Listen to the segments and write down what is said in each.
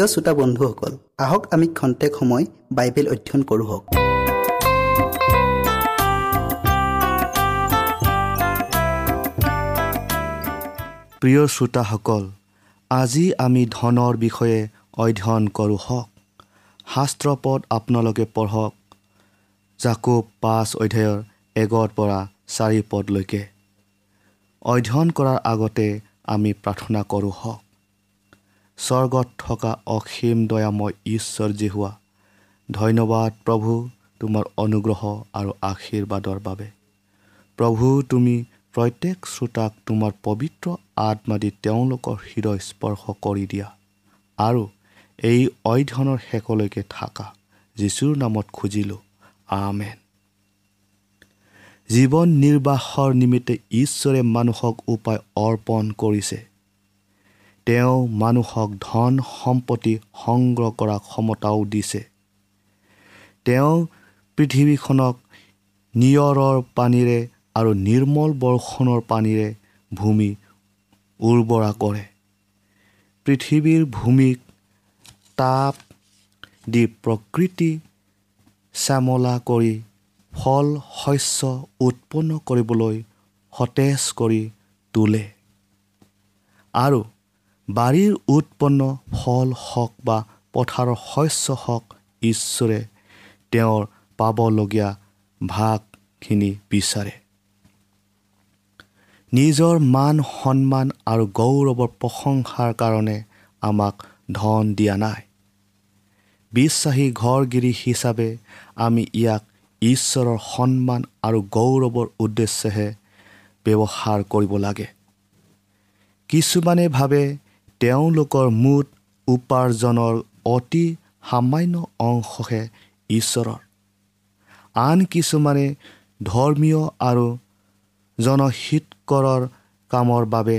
প্ৰিয় শ্ৰোতা বন্ধুসকল আহক আমি খন্তেক সময় বাইবেল অধ্যয়ন কৰোঁ প্ৰিয় শ্ৰোতাসকল আজি আমি ধনৰ বিষয়ে অধ্যয়ন কৰোঁ হওক। শাস্ত্ৰ পদ আপোনালোকে পঢ়ক জাকুব পাঁচ অধ্যায়ৰ এগৰ পৰা চাৰি পদলৈকে। অধ্যয়ন কৰাৰ আগতে আমি প্ৰাৰ্থনা কৰোঁ হওক। স্বৰ্গত থকা অসীম দয়াময় ঈশ্বৰ যি হোৱা ধন্যবাদ প্ৰভু তোমাৰ অনুগ্ৰহ আৰু আশীৰ্বাদৰ বাবে। প্ৰভু তুমি প্ৰত্যেক শ্ৰোতাক তোমাৰ পবিত্ৰ আত্মা দি তেওঁলোকৰ হৃদয় স্পৰ্শ কৰি দিয়া আৰু এই অধ্যয়নৰ শেষলৈকে থাকা। যীশুৰ নামত খুজিলোঁ আমেন। জীৱন নিৰ্বাহৰ নিমিত্তে ঈশ্বৰে মানুহক উপায় অৰ্পণ কৰিছে। তেওঁ মানুহক ধন সম্পত্তি সংগ্ৰহ কৰা ক্ষমতাও দিছে। তেওঁ পৃথিৱীখনক নিয়ৰৰ পানীৰে আৰু নিৰ্মল বৰ্ষণৰ পানীৰে ভূমি উৰ্বৰা কৰে। পৃথিৱীৰ ভূমিক তাপ দি প্ৰকৃতি শ্যামলা কৰি ফল শস্য উৎপন্ন কৰিবলৈ সতেজ কৰি তোলে। আৰু বাৰীৰ উৎপন্ন ফল হওক বা পথাৰৰ শস্য হওক ঈশ্বৰে তেওঁৰ পাবলগীয়া ভাগখিনি বিচাৰে। নিজৰ মান সন্মান আৰু গৌৰৱৰ প্ৰশংসাৰ কাৰণে আমাক ধন দিয়া নাই। বিশ্বাসী ঘৰগিৰি হিচাপে আমি ইয়াক ঈশ্বৰৰ সন্মান আৰু গৌৰৱৰ উদ্দেশ্যেহে ব্যৱহাৰ কৰিব লাগে। কিছুমানে ভাবে তেওঁলোকৰ মুঠ উপাৰ্জনৰ অতি সামান্য অংশহে ঈশ্বৰৰ। আন কিছুমানে ধৰ্মীয় আৰু জনহিতকৰৰ কামৰ বাবে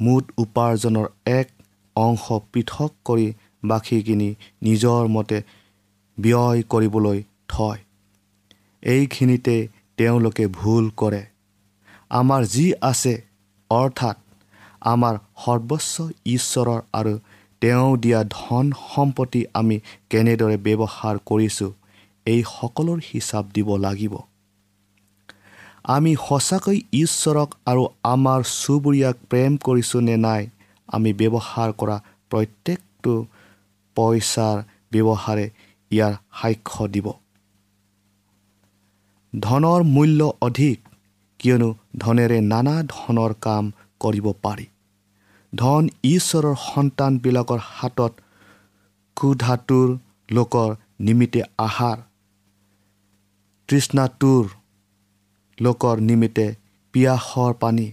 মুঠ উপাৰ্জনৰ এক অংশ পৃথক কৰি বাকীখিনি নিজৰ মতে ব্যয় কৰিবলৈ থয়। এইখিনিতে তেওঁলোকে ভুল কৰে। আমাৰ যি আছে অৰ্থাৎ আমাৰ সৰ্বস্ব ঈশ্বৰৰ আৰু তেওঁ দিয়া ধন সম্পত্তি আমি কেনেদৰে ব্যৱহাৰ কৰিছোঁ এই সকলোৰ হিচাপ দিব লাগিব। আমি সঁচাকৈ ঈশ্বৰক আৰু আমাৰ চুবুৰীয়াক প্ৰেম কৰিছোঁ নে নাই আমি ব্যৱহাৰ কৰা প্ৰত্যেকটো পইচাৰ ব্যৱহাৰে ইয়াৰ সাক্ষ্য দিব। ধনৰ মূল্য অধিক কিয়নো ধনেৰে নানা ধৰণৰ কাম কৰিব পাৰি। ধন ঈশ্বৰৰ সন্তানবিলাকৰ হাতত ক্ষুধাটোৰ লোকৰ নিমিত্তে আহাৰ তৃষ্ণাটোৰ লোকৰ নিমিত্তে পিয়াসৰ পানী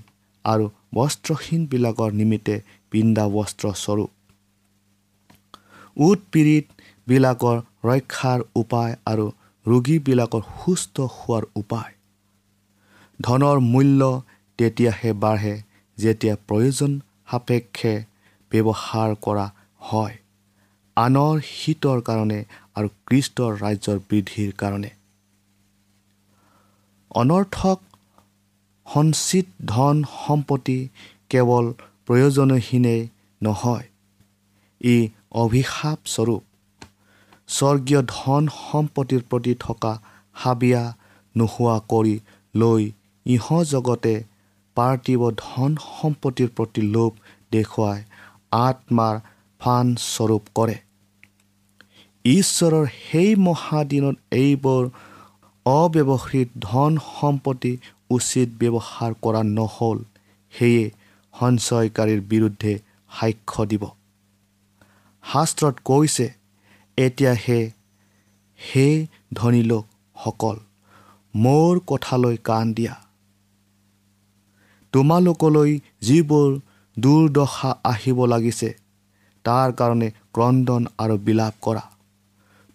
আৰু বস্ত্ৰহীনবিলাকৰ নিমিত্তে পিন্ধা বস্ত্ৰস্বৰূপ উৎপীড়িতবিলাকৰ ৰক্ষাৰ উপায় আৰু ৰোগীবিলাকৰ সুস্থ হোৱাৰ উপায়। ধনৰ মূল্য তেতিয়াহে বাঢ়ে। যেতিয়া প্ৰয়োজন সাপেক্ষে ব্যৱহাৰ কৰা হয় আনৰ হিতৰ কাৰণে আৰু কৃষ্টৰ ৰাজ্যৰ বৃদ্ধিৰ কাৰণে। অনৰ্থক সঞ্চিত ধন সম্পত্তি কেৱল প্ৰয়োজনহীনেই নহয় ই অভিশাপস্বৰূপ স্বৰ্গীয় ধন সম্পত্তিৰ প্ৰতি থকা হাবিয়া নোহোৱা কৰি লৈ ইহজগতে পাৰ্থিৱ ধন সম্পত্তিৰ প্ৰতি লোভ দেখুৱাই আত্মাৰ ফানস্বৰূপ কৰে। ঈশ্বৰৰ সেই মহাদিনত এইবোৰ অব্যৱহৃত ধন সম্পত্তি উচিত ব্যৱহাৰ কৰা নহ'ল সেয়ে সঞ্চয়কাৰীৰ বিৰুদ্ধে সাক্ষ্য দিব। শাস্ত্ৰত কৈছে এতিয়াহে হে ধনী লোকসকল মোৰ কথালৈ কাণ দিয়া। তোমালোকলৈ যিবোৰ দুৰ্দশা আহিব লাগিছে তাৰ কাৰণে ক্ৰদন আৰু বিলাপ কৰা।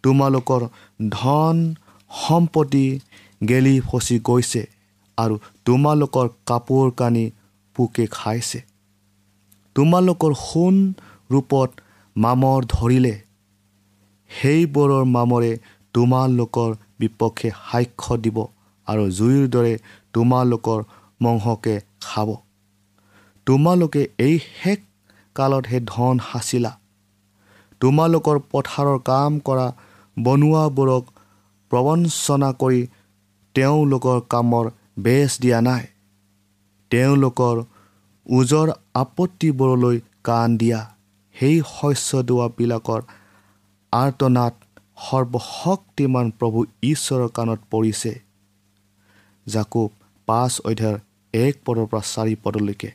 তোমালোকৰ ধন সম্পত্তি গেলি ফচি গৈছে আৰু তোমালোকৰ কাপোৰ কানি পোকে খাইছে। তোমালোকৰ সোণ ৰূপত মামৰ ধৰিলে সেইবোৰৰ মামৰে তোমালোকৰ বিপক্ষে সাক্ষ্য দিব আৰু জুইৰ দৰে তোমালোকৰ মংহকে খাব। তোমালোকে এই শেষ কালতহে ধন সাঁচিলা তোমালোকৰ পথাৰৰ কাম কৰা বনোৱাবোৰক প্ৰবঞ্চনা কৰি তেওঁলোকৰ কামৰ বেচ দিয়া নাই। তেওঁলোকৰ ওজৰ আপত্তিবোৰলৈ কাণ দিয়া। সেই শস্য দোৱাবিলাকৰ আৰ্তনাদ সৰ্বশক্তিমান প্ৰভু ঈশ্বৰৰ কাণত পৰিছে। জাকুব পাঁচ অধ্যায়ৰ এক পদৰ পৰা চাৰি পদলৈকে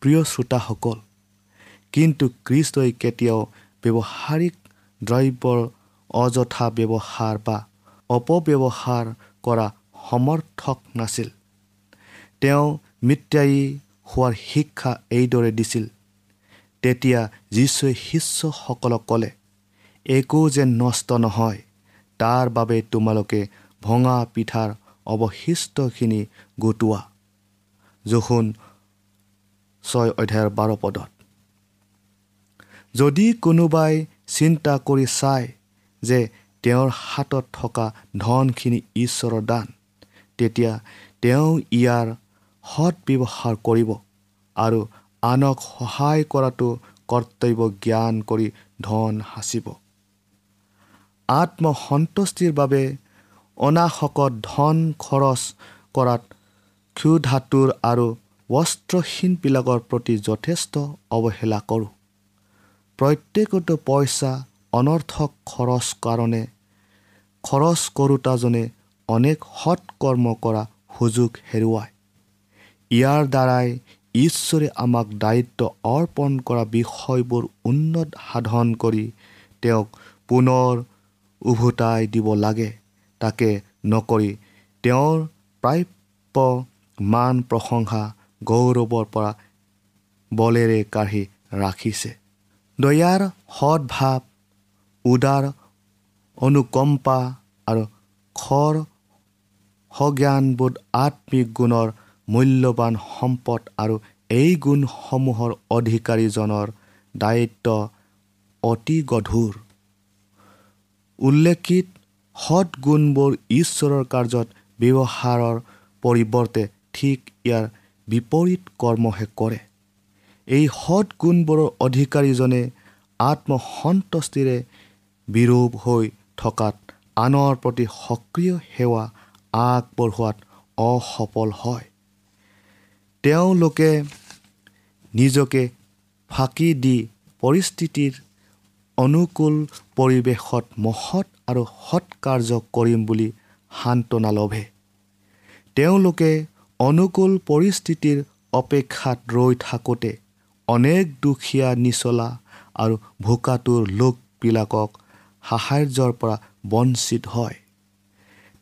প্ৰিয় শ্ৰোতাসকল কিন্তু কৃষ্টই কেতিয়াও ব্যৱহাৰিক দ্ৰব্যৰ অযথা ব্যৱহাৰ বা অপব্যৱহাৰ কৰা সমৰ্থক নাছিল। তেওঁ মিত্ৰায়ী হোৱাৰ শিক্ষা এইদৰে দিছিল। তেতিয়া যীশুৱে শিষ্যসকলক ক'লে একো যেন নষ্ট নহয় তাৰ বাবে তোমালোকে ভঙা পিঠাৰ অৱশিষ্টখিনি গোটোৱা। জোখোন ছয় অধ্যায়ৰ বাৰ পদত। যদি কোনোবাই চিন্তা কৰি চায় যে তেওঁৰ হাতত থকা ধনখিনি ঈশ্বৰৰ দান তেতিয়া তেওঁ ইয়াৰ সৎ ব্যৱহাৰ কৰিব আৰু আনক সহায় কৰাটো কৰ্তব্য জ্ঞান কৰি ধন সাঁচিব। আত্মসন্তুষ্টিৰ বাবে অনাশকত ধন খৰচ কৰাত ক্ষুধাতুৰ আৰু বস্ত্ৰহীনবিলাকৰ প্ৰতি যথেষ্ট অৱহেলা কৰোঁ। প্ৰত্যেকটো পইচা অনৰ্থক খৰচ কাৰণে খৰচ কৰোতাজনে অনেক সৎকৰ্ম কৰা সুযোগ হেৰুৱায়। ইয়াৰ দ্বাৰাই ঈশ্বৰে আমাক দায়িত্ব অৰ্পণ কৰা বিষয়বোৰ উন্নত সাধন কৰি তেওঁক পুনৰ উভতাই দিব লাগে। তাকে নকৰি তেওঁৰ প্ৰাপ্য মান প্ৰশংসা গৌৰৱৰ পৰা বলেৰে কাঢ়ি ৰাখিছে। দয়াৰ সৎভাৱ উদাৰ অনুকম্পা আৰু খৰ সজ্ঞানবোধ আত্মিক গুণৰ মূল্যৱান সম্পদ আৰু এই গুণসমূহৰ অধিকাৰীজনৰ দায়িত্ব অতি গধুৰ। উল্লেখিত সৎ গুণবোৰ ঈশ্বৰৰ কাৰ্যত ব্যৱহাৰৰ পৰিৱৰ্তে ঠিক ইয়াৰ বিপৰীত কৰ্মহে কৰে। এই সৎ গুণবোৰৰ অধিকাৰীজনে আত্মসন্তুষ্টিৰে বিৰূপ হৈ থকাত আনৰ প্ৰতি সক্ৰিয় সেৱা আগবঢ়োৱাত অসফল হয়। তেওঁলোকে নিজকে ফাঁকি দি পৰিস্থিতিৰ অনুকূল পৰিৱেশত মহৎ আৰু সৎকাৰ্য কৰিম বুলি সান্তনা লভে। তেওঁলোকে অনুকূল পৰিস্থিতিৰ অপেক্ষাত ৰৈ থাকোঁতে অনেক দুখীয়া নিচলা আৰু ভোকাটোৰ লোকবিলাকক সাহাৰ্যৰ পৰা বঞ্চিত হয়।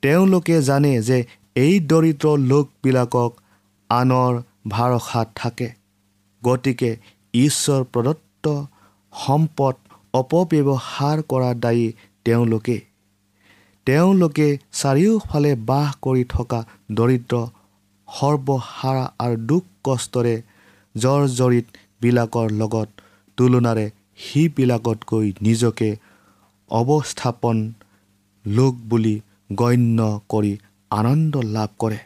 তেওঁলোকে জানে যে এই দৰিদ্ৰ লোকবিলাকক আনৰ ভাৰসাত থাকে। গতিকে ঈশ্বৰ প্ৰদত্ত সম্পদ অপব্যৱহাৰ কৰা দায়ী তেওঁলোকে তেওঁলোকে চাৰিওফালে বাস কৰি থকা দৰিদ্ৰ সৰ্বহাৰা আৰু দুখ কষ্টৰে জৰ্জৰিতবিলাকৰ লগত তুলনাৰে সিবিলাকতকৈ নিজকে অৱস্থাপন লোক বুলি গণ্য কৰি আনন্দ লাভ কৰে।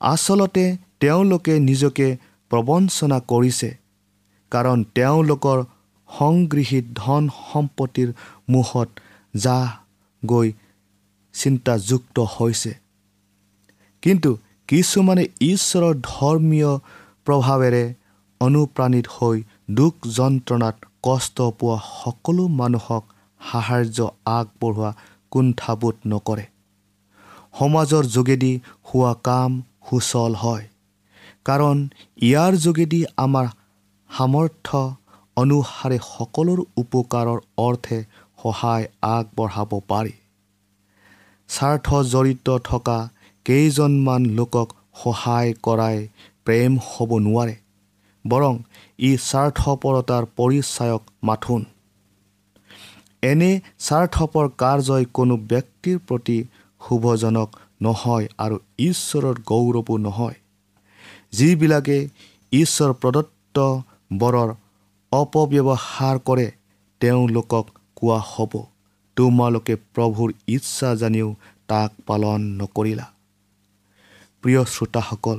আচলতে তেওঁলোকে নিজকে প্ৰবঞ্চনা কৰিছে কাৰণ তেওঁলোকৰ সংগৃহীত ধন সম্পত্তিৰ মুখত যা গৈ চিন্তাযুক্ত হৈছে। কিন্তু কিছুমানে ঈশ্বৰৰ ধৰ্মীয় প্ৰভাৱেৰে অনুপ্ৰাণিত হৈ দুখ যন্ত্ৰণাত কষ্ট পোৱা সকলো মানুহক সাহাৰ্য আগবঢ়োৱা কুণ্ঠাবোধ নকৰে। সমাজৰ যোগেদি হোৱা কাম সুচল হয় কাৰণ ইয়াৰ যোগেদি আমাৰ সামৰ্থ্য অনুসাৰে সকলোৰ উপকাৰৰ অৰ্থে সহায় আগবঢ়াব পাৰি। স্বাৰ্থ জড়িত থকা কেইজনমান লোকক সহায় কৰাই প্ৰেম হ'ব নোৱাৰে বৰং ই স্বাৰ্থপৰতাৰ পৰিচায়ক মাথোন। এনে স্বাৰ্থপৰ কাৰ্যই কোনো ব্যক্তিৰ প্ৰতি শুভজনক নহয় আৰু ঈশ্বৰৰ গৌৰৱো নহয়। যিবিলাকে ঈশ্বৰ প্ৰদত্ত বৰৰ অপব্যৱহাৰ কৰে তেওঁলোকক কোৱা হ'ব। তোমালোকে প্ৰভুৰ ইচ্ছা জানিও তাক পালন নকৰিলা। প্ৰিয় শ্ৰোতাসকল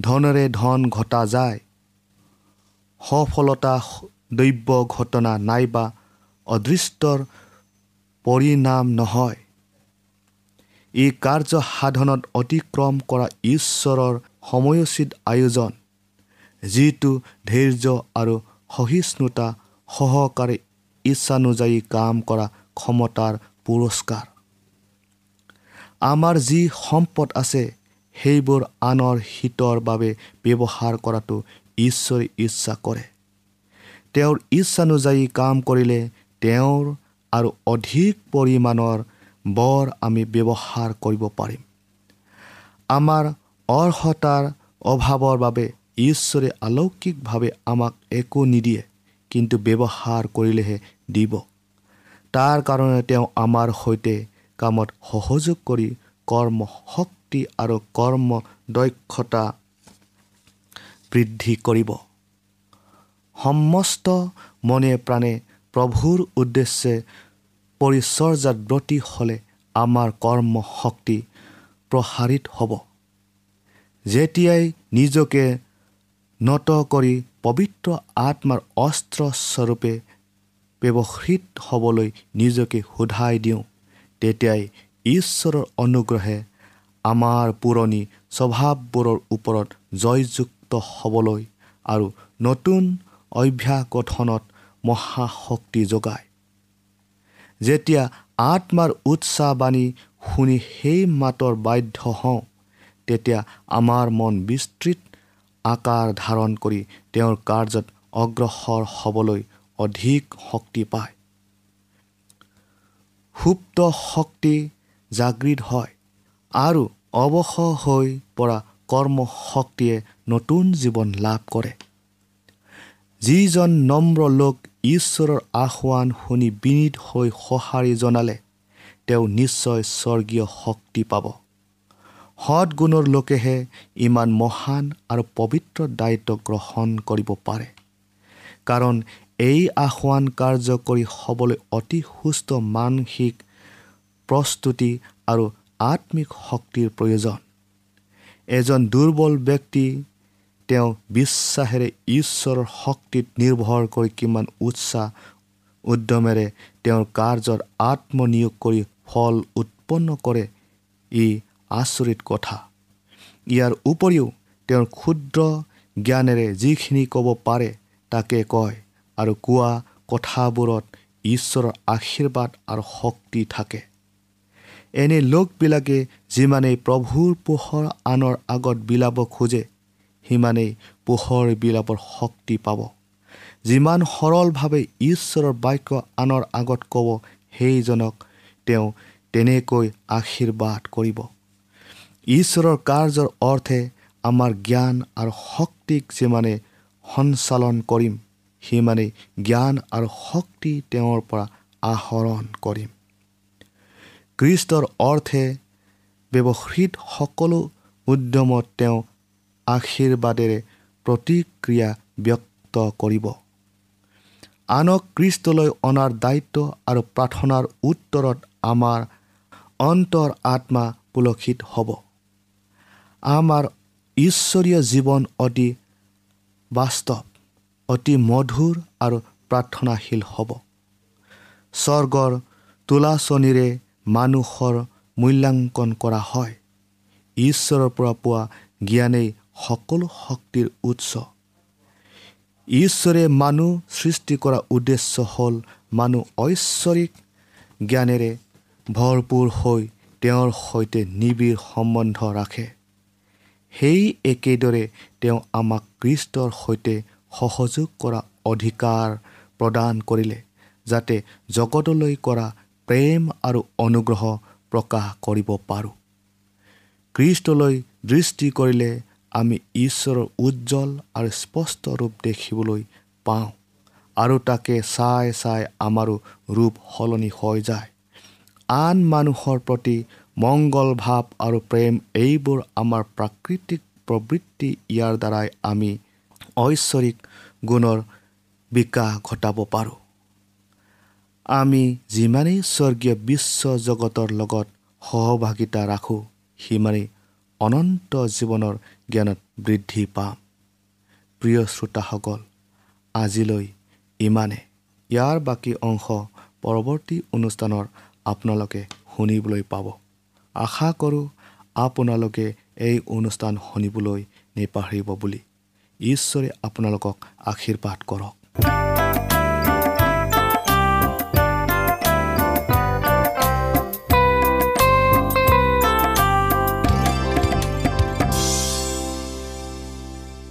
ধনেৰে ধন ঘটা যায়। সফলতা দৈব্য ঘটনা নাইবা অদৃষ্টৰ পৰিণাম নহয়। এই কাৰ্য সাধনত অতিক্ৰম কৰা ঈশ্বৰৰ সময়োচিত আয়োজন যিটো ধৈৰ্য আৰু সহিষ্ণুতা সহকাৰে ইচ্ছানুযায়ী কাম কৰা ক্ষমতাৰ পুৰস্কাৰ। আমাৰ যি সম্পদ আছে সেইবোৰ আনৰ হিতৰ বাবে ব্যৱহাৰ কৰাটো ঈশ্বৰে ইচ্ছা কৰে। তেওঁৰ ইচ্ছানুযায়ী কাম কৰিলে তেওঁৰ আৰু অধিক পৰিমাণৰ বৰ আমি ব্যৱহাৰ কৰিব পাৰিম। আমাৰ অৰ্হতাৰ অভাৱৰ বাবে ঈশ্বৰে অলৌকিকভাৱে আমাক একো নিদিয়ে। কিন্তু ব্যৱহাৰ কৰিলেহে দিব। তাৰ কাৰণে তেওঁ আমাৰ সৈতে কামত সহযোগ কৰি কৰ্ম শক্তি আৰু কৰ্ম দক্ষতা বৃদ্ধি কৰিব। সমস্ত মনে প্ৰাণে প্ৰভুৰ উদ্দেশ্যে পৰিচৰ্যাত ব্ৰতী হ'লে আমাৰ কৰ্ম শক্তি প্ৰসাৰিত হ'ব। যেতিয়াই নিজকে নত কৰি পবিত্ৰ আত্মাৰ অস্ত্ৰস্বৰূপে ব্যৱহৃত হ'বলৈ নিজকে সোধাই দিওঁ তেতিয়াই ঈশ্বৰৰ অনুগ্ৰহে আমাৰ পুৰণি স্বভাৱবোৰৰ ওপৰত জয়যুক্ত হ'বলৈ আৰু নতুন অভ্যাস গঠনত মহাশক্তি যোগায়। যেতিয়া আত্মাৰ উৎসাহবাণী শুনি সেই মাতৰ বাধ্য হওঁ তেতিয়া আমাৰ মন বিস্তৃত আকাৰ ধাৰণ কৰি তেওঁৰ কাৰ্যত অগ্ৰসৰ হ'বলৈ অধিক শক্তি পায়। সুপ্ত শক্তি জাগৃত হয় আৰু অৱসৰ হৈ পৰা কৰ্ম শক্তিয়ে নতুন জীৱন লাভ কৰে। যিজন নম্ৰ লোক ঈশ্বৰৰ আহ্বান শুনি বিনীত হৈ সঁহাৰি জনালে তেওঁ নিশ্চয় স্বৰ্গীয় শক্তি পাব। সৎগুণৰ লোকেহে ইমান মহান আৰু পবিত্ৰ দায়িত্ব গ্ৰহণ কৰিব পাৰে। কাৰণ এই আহ্বান কাৰ্যকৰী হ'বলৈ অতি সুস্থ মানসিক প্ৰস্তুতি আৰু আত্মিক শক্তিৰ প্ৰয়োজন। এজন দুৰ্বল ব্যক্তি তেওঁ বিশ্বাসেৰে ঈশ্বৰৰ শক্তিত নিৰ্ভৰ কৰি কিমান উৎসাহ উদ্যমেৰে তেওঁৰ কাৰ্যত আত্মনিয়োগ কৰি ফল উৎপন্ন কৰে ই আচৰিত কথা। ইয়াৰ উপৰিও তেওঁৰ ক্ষুদ্ৰ জ্ঞানেৰে যিখিনি ক'ব পাৰে তাকে কয় আৰু কোৱা কথাবোৰত ঈশ্বৰৰ আশীৰ্বাদ আৰু শক্তি থাকে। এনে লোকবিলাকে যিমানেই প্ৰভুৰ পোহৰ আনৰ আগত বিলাব খোজে সিমানেই পোহৰ বিলাবৰ শক্তি পাব। যিমান সৰলভাৱে ঈশ্বৰৰ বাক্য আনৰ আগত ক'ব সেইজনক তেওঁ তেনেকৈ আশীৰ্বাদ কৰিব। ঈশ্বৰৰ কাৰ্যৰ অৰ্থে আমাৰ জ্ঞান আৰু শক্তিক যিমানে সঞ্চালন কৰিম সিমানেই জ্ঞান আৰু শক্তি তেওঁৰ পৰা আহৰণ কৰিম। কৃষ্টৰ অৰ্থে ব্যৱহৃত সকলো উদ্যমত তেওঁ আশীৰ্বাদেৰে প্ৰতিক্ৰিয়া ব্যক্ত কৰিব। আনক কৃষ্টলৈ অনাৰ দায়িত্ব আৰু প্ৰাৰ্থনাৰ উত্তৰত আমাৰ অন্তৰ আত্মা পুলকিত হ'ব। আমাৰ ঈশ্বৰীয় জীৱন অতি বাস্তৱ অতি মধুৰ আৰু প্ৰাৰ্থনাশীল হ'ব। স্বৰ্গৰ তোলাচনীৰে মানুহৰ মূল্যাংকন কৰা হয়। ঈশ্বৰৰ পৰা পোৱা জ্ঞানেই সকলো শক্তিৰ উৎস। ঈশ্বৰে মানুহ সৃষ্টি কৰা উদ্দেশ্য হ'ল মানুহ ঐশ্বৰিক জ্ঞানেৰে ভৰপূৰ হৈ তেওঁৰ সৈতে নিবিড় সম্বন্ধ ৰাখে। সেই একেদৰে তেওঁ আমাক কৃষ্টৰ সৈতে সহযোগ কৰা অধিকাৰ প্ৰদান কৰিলে যাতে জগতলৈ কৰা প্ৰেম আৰু অনুগ্ৰহ প্ৰকাশ কৰিব পাৰোঁ। কৃষ্টলৈ দৃষ্টি কৰিলে আমি ঈশ্বৰৰ উজ্জ্বল আৰু স্পষ্ট ৰূপ দেখিবলৈ পাওঁ আৰু তাকে চাই চাই আমাৰো ৰূপ সলনি হৈ যায়। আন মানুহৰ প্ৰতি মংগল ভাৱ আৰু প্ৰেম এইবোৰ আমাৰ প্ৰাকৃতিক প্ৰবৃত্তি। ইয়াৰ দ্বাৰাই আমি ঐশ্বৰিক গুণৰ বিকাশ ঘটাব পাৰোঁ। আমি যিমানেই স্বৰ্গীয় বিশ্ব জগতৰ লগত সহভাগিতা ৰাখোঁ সিমানেই অনন্ত জীৱনৰ জ্ঞানত বৃদ্ধি পাম। প্ৰিয় শ্ৰোতাসকল আজিলৈ ইমানে। ইয়াৰ বাকী অংশ পৰৱৰ্তী অনুষ্ঠানৰ আপোনালোকে শুনিবলৈ পাব। আশা কৰোঁ আপোনালোকে এই অনুষ্ঠান শুনিবলৈ নেপাহৰিব বুলি। ঈশ্বৰে আপোনালোকক আশীৰ্বাদ কৰক।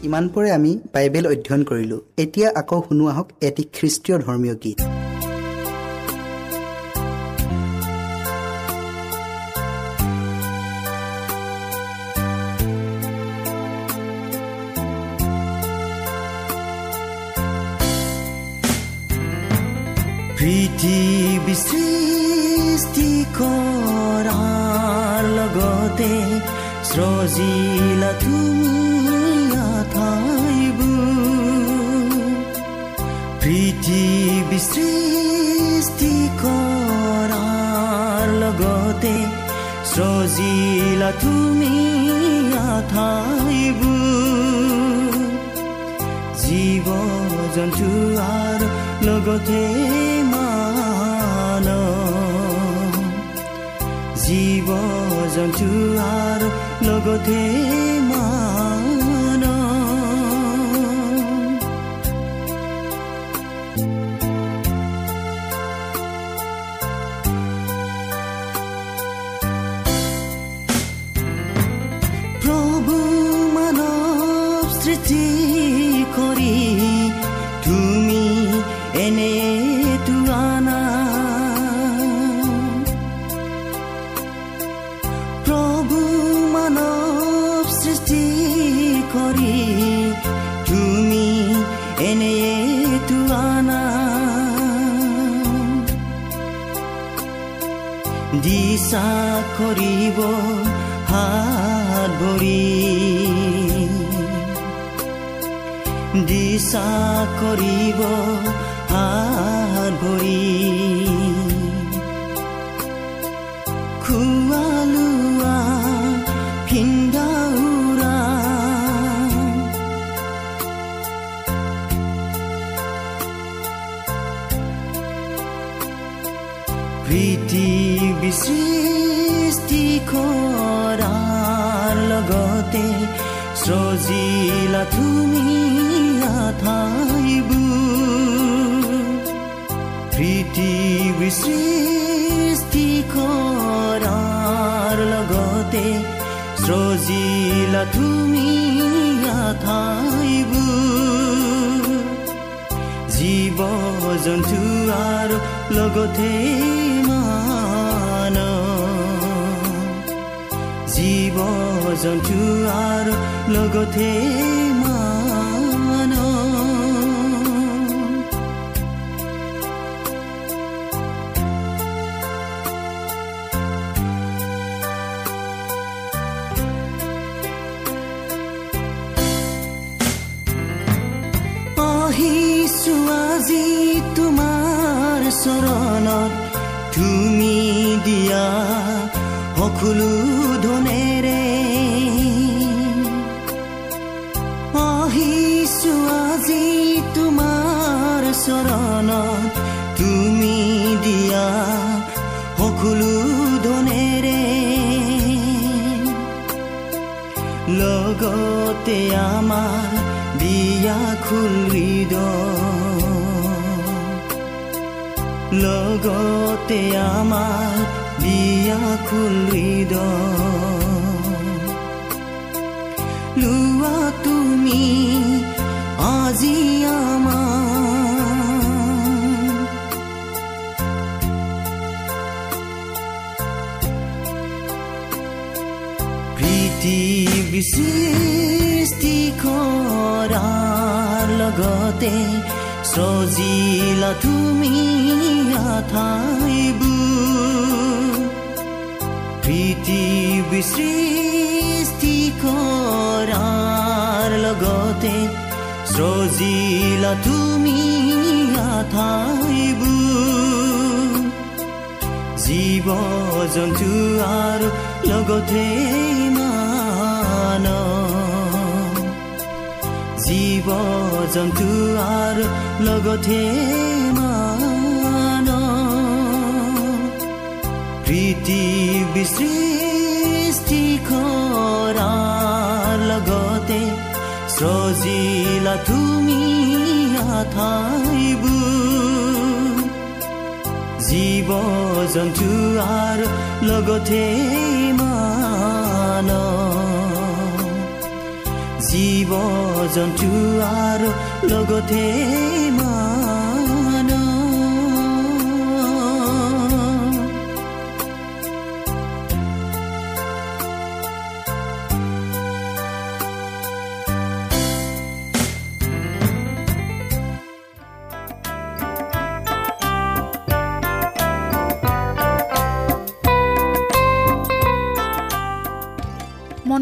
ইমানপৰে আমি বাইবেল অধ্যয়ন কৰিলোঁ। এতিয়া আকৌ শুনো আহক এটি খ্ৰীষ্টীয় ধৰ্মীয় গীত। লগতে সজিলা তুমি আঠাইবোৰ জীৱ জন্তু আৰু লগতে মান জীৱ জন্তু আৰু লগতে দিশা কৰিব হাত ভৰি দিশা কৰিব হাত ভৰি সৃষ্টি কৰাৰ লগতে সজিলা তুমি আঠাইবোৰ। জীৱ জন্তু আৰু লগতে মান জীৱ জন্তু আৰু লগতে চৰণত তুমি দিয়া সকলো ধনেৰে। আহিছো আজি তোমাৰ চৰণত তুমি দিয়া সকলো ধনেৰে। লগতে আমাৰ দিয়া খুলিদ লগতে আমাৰ দিয়া খুলিদ লোৱা তুমি আজি আমাৰ। পৃথিৱী সৃষ্টি কৰাৰ লগতে সজিলা সৃষ্টি কৰাৰ লগতে সজিলা তুমি আঠাইবোৰ জীৱ জন্তু আৰু লগতে মান জীৱ জন্তু আৰু লগতে কৰাৰ লগতে সজিলা তুমি জীৱ জন্তু আৰু লগতে মান জীৱ জন্তু আৰু লগতে